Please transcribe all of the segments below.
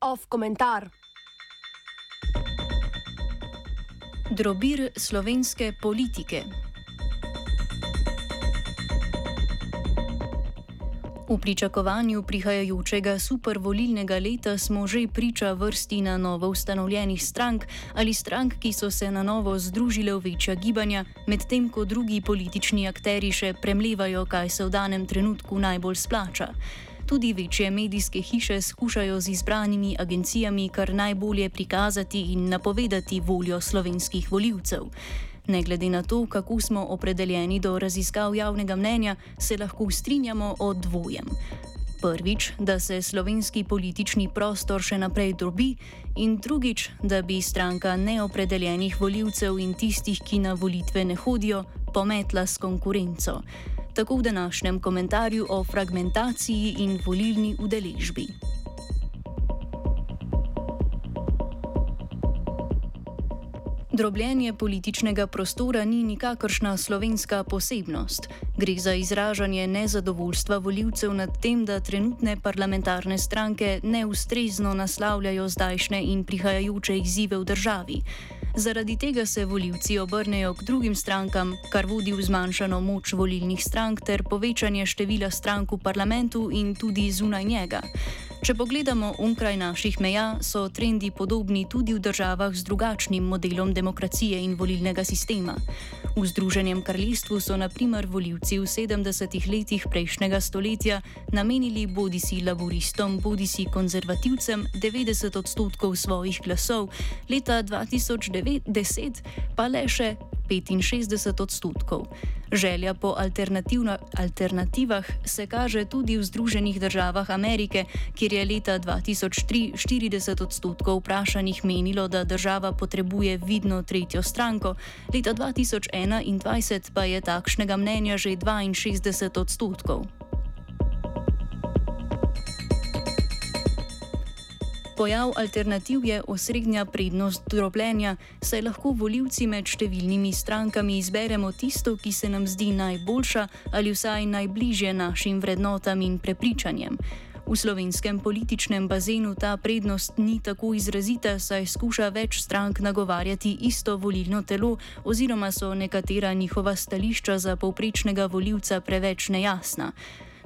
Off komentar. Drobir slovenske politike. V pričakovanju prihajajočega supervolilnega leta smo že priča vrsti na novo ustanovljenih strank ali strank, ki so se na novo združile v večja gibanja, medtem ko drugi politični akteri še premlevajo, kaj se v danem trenutku najbolj splača. Tudi večje medijske hiše skušajo z izbranimi agencijami kar najbolje prikazati in napovedati voljo slovenskih voljivcev. Ne glede na to, kako smo opredeljeni do raziskav javnega mnenja, se lahko strinjamo o dvojem. Prvič, da se slovenski politični prostor še naprej drobi, in drugič, da bi stranka neopredeljenih voljivcev in tistih, ki na volitve ne hodijo, pometla s konkurenco. Tako v današnjem komentarju o fragmentaciji in volilni udeležbi. Drobljenje političnega prostora ni nikakršna slovenska posebnost. Gre za izražanje nezadovoljstva voljivcev nad tem, da trenutne parlamentarne stranke neustrezno naslavljajo zdajšnje in prihajajoče izzive v državi. Zaradi tega se voljivci obrnejo k drugim strankam, kar vodi v zmanjšano moč volilnih strank ter povečanje števila strank v parlamentu in tudi zunaj njega. Če pogledamo onkraj naših meja, so trendi podobni tudi v državah z drugačnim modelom demokracije in volilnega sistema. V Združenem kraljestvu so naprimer voljivci v 70-ih letih prejšnjega stoletja namenili bodi si laboristom, bodi si konzervativcem 90 odstotkov svojih glasov, leta 2010 pa le še 65 odstotkov. Želja po alternativah se kaže tudi v Združenih državah Amerike, kjer je leta 2003 40 odstotkov vprašanih menilo, da država potrebuje vidno tretjo stranko, leta 2021 pa je takšnega mnenja že 62 odstotkov. Pojav alternativ je osrednja prednost drobljenja, saj lahko voljivci med številnimi strankami izberemo tisto, ki se nam zdi najboljša ali vsaj najbližje našim vrednotam in prepričanjem. V slovenskem političnem bazenu ta prednost ni tako izrazita, saj skuša več strank nagovarjati isto volilno telo, oziroma so nekatera njihova stališča za povprečnega voljivca preveč nejasna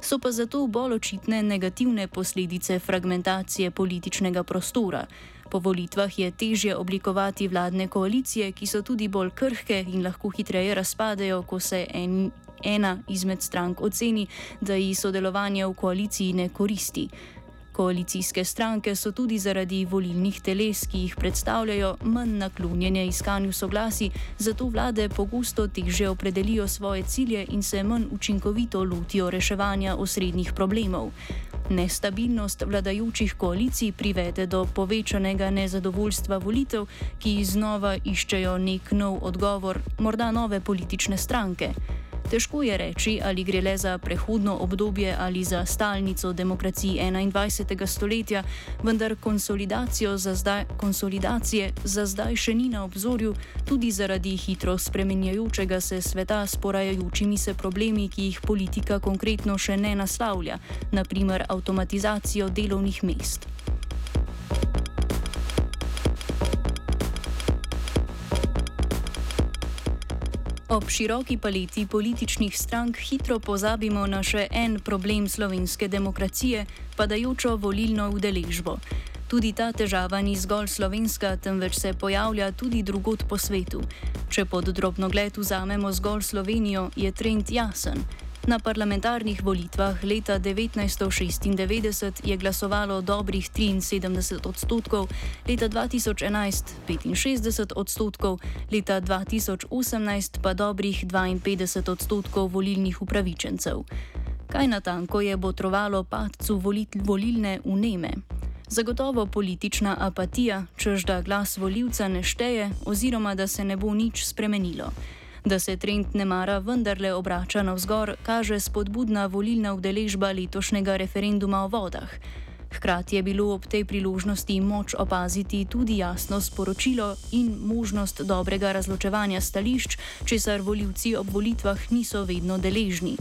so pa zato bolj očitne negativne posledice fragmentacije političnega prostora. Po volitvah je težje oblikovati vladne koalicije, ki so tudi bolj krhke in lahko hitreje razpadejo, ko se en, ena izmed strank oceni, da ji sodelovanje v koaliciji ne koristi. Koalicijske stranke so tudi zaradi volilnih teles, ki jih predstavljajo, manj naklonjene iskanju soglasi, zato vlade pogosto teže opredelijo svoje cilje in se manj učinkovito lotijo reševanja osrednjih problemov. Nestabilnost vladajočih koalicij privede do povečanega nezadovoljstva volitev, ki znova iščejo nek nov odgovor, morda nove politične stranke. Težko je reči, ali gre le za prehodno obdobje ali za stalnico demokracije 21. stoletja, vendar za zdaj, konsolidacije za zdaj še ni na obzorju, tudi zaradi hitro spremenjajočega se sveta s porajajočimi se problemi, ki jih politika konkretno še ne naslavlja, naprimer avtomatizacijo delovnih mest. Ob široki paleti političnih strank hitro pozabimo na še en problem slovenske demokracije, padajočo volilno udeležbo. Tudi ta težava ni zgolj slovenska, temveč se pojavlja tudi drugot po svetu. Če pod drobnogled vzamemo zgolj Slovenijo, je trend jasen. Na parlamentarnih volitvah leta 1996 je glasovalo dobrih 73 odstotkov, leta 2011 65 odstotkov, leta 2018 pa dobrih 52 odstotkov volilnih upravičencev. Kaj natanko je botrovalo padcu volilne uneme? Zagotovo politična apatija, čež da glas voljivca ne šteje oziroma da se ne bo nič spremenilo. Da se trend nemara vendarle obrača navzgor, kaže spodbudna volilna udeležba letošnjega referenduma o vodah. Hkrati je bilo ob tej priložnosti moč opaziti tudi jasno sporočilo in možnost dobrega razločevanja stališč, česar voljivci ob volitvah niso vedno deležni.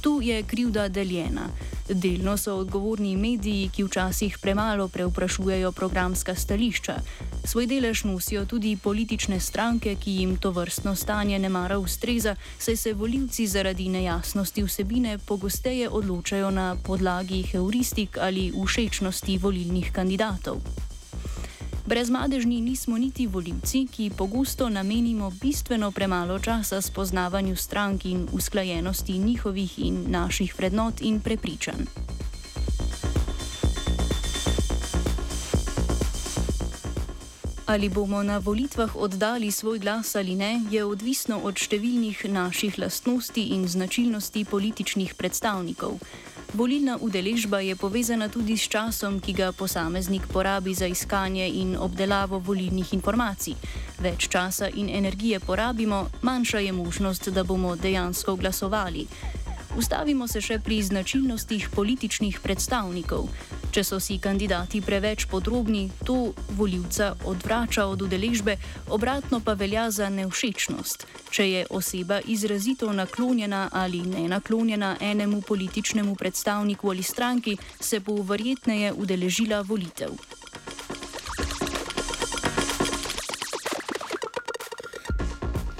Tu je krivda deljena. Delno so odgovorni mediji, ki včasih premalo preuprašujejo programska stališča. Svoj delež nosijo tudi politične stranke, ki jim to vrstno stanje ne mara ustreza, saj se voljivci zaradi nejasnosti vsebine pogosteje odločajo na podlagi heuristik ali všečnosti volilnih kandidatov. Brezmadežni nismo niti voljivci, ki pogosto namenimo bistveno premalo časa spoznavanju strank in usklajenosti njihovih in naših vrednot in prepričanj. Ali bomo na volitvah oddali svoj glas ali ne, je odvisno od številnih naših lastnosti in značilnosti političnih predstavnikov. Volilna udeležba je povezana tudi s časom, ki ga posameznik porabi za iskanje in obdelavo volilnih informacij. Več časa in energije porabimo, manjša je možnost, da bomo dejansko glasovali. Ustavimo se še pri značilnostih političnih predstavnikov. Če so si kandidati preveč podrobni, to voljivca odvrača od udeležbe, obratno pa velja za nevšečnost. Če je oseba izrazito naklonjena ali ne naklonjena enemu političnemu predstavniku ali stranki, se bo verjetneje udeležila volitev.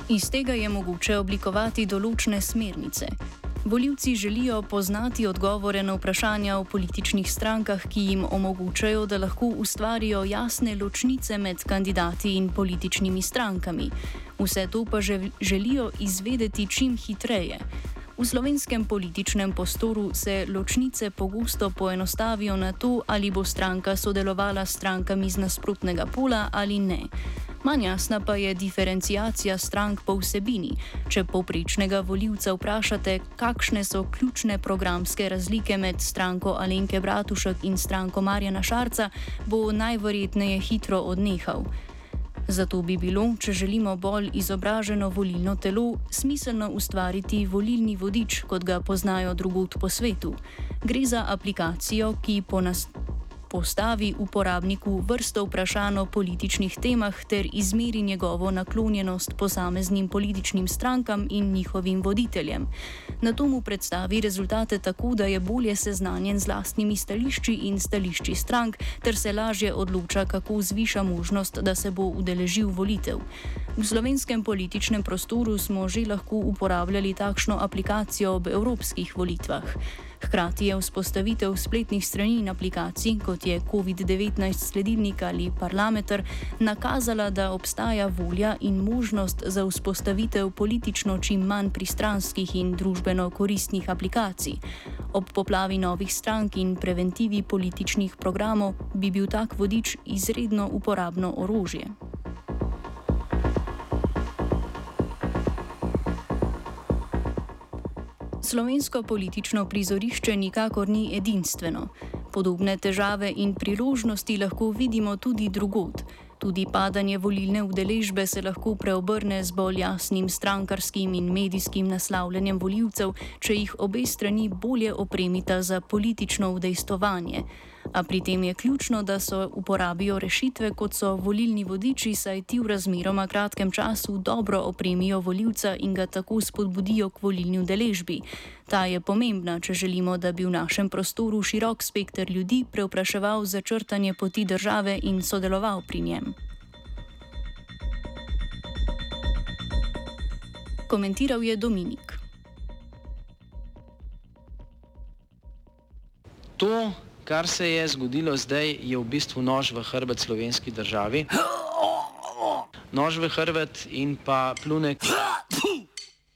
Iz tega je mogoče oblikovati določene smernice. Voljivci želijo poznati odgovore na vprašanja o političnih strankah, ki jim omogočajo, da lahko ustvarijo jasne ločnice med kandidati in političnimi strankami. Vse to pa želijo izvedeti čim hitreje. V slovenskem političnem prostoru se ločnice pogosto poenostavijo na to, ali bo stranka sodelovala s strankami z nasprotnega pola ali ne. Manj jasna pa je diferencijacija strank po vsebini. Če povprečnega voljivca vprašate, kakšne so ključne programske razlike med stranko Alenke Bratušek in stranko Marjana Šarca, bo najverjetneje hitro odnehal. Zato bi bilo, če želimo bolj izobraženo volilno telo, smiselno ustvariti volilni vodič, kot ga poznajo drugot po svetu. Gre za aplikacijo, ki po nas postavi uporabniku vrsto vprašanj o političnih temah ter izmeri njegovo naklonjenost posameznim političnim strankam in njihovim voditeljem. Na to mu predstavi rezultate tako, da je bolje seznanjen z lastnimi stališči in stališči strank, ter se lažje odloča, kako zviša možnost, da se bo udeležil volitev. V slovenskem političnem prostoru smo že lahko uporabljali takšno aplikacijo ob evropskih volitvah. Hkrati je vzpostavitev spletnih strani in aplikacij, kot je COVID-19 sledilnik ali parlameter, nakazala, da obstaja volja in možnost za vzpostavitev politično čim manj pristranskih in družbeno koristnih aplikacij. Ob poplavi novih strank in preventivi političnih programov bi bil tak vodič izredno uporabno orožje. Slovensko politično prizorišče nikakor ni edinstveno. Podobne težave in priložnosti lahko vidimo tudi drugod. Tudi padanje volilne udeležbe se lahko preobrne z bolj jasnim strankarskim in medijskim naslavljanjem voljivcev, če jih obe strani bolje opremita za politično udejstovanje. A pri tem je ključno, da so uporabijo rešitve, kot so volilni vodiči, saj ti v razmeroma kratkem času dobro opremijo voljivca in ga tako spodbudijo k volilni udeležbi. Ta je pomembna, če želimo, da bi v našem prostoru širok spekter ljudi preupraševal začrtanje poti države in sodeloval pri njem. Komentiral je Dominik. To kar se je zgodilo zdaj, je v bistvu nož v hrbet slovenski državi. Nož v hrbet in pa plunek.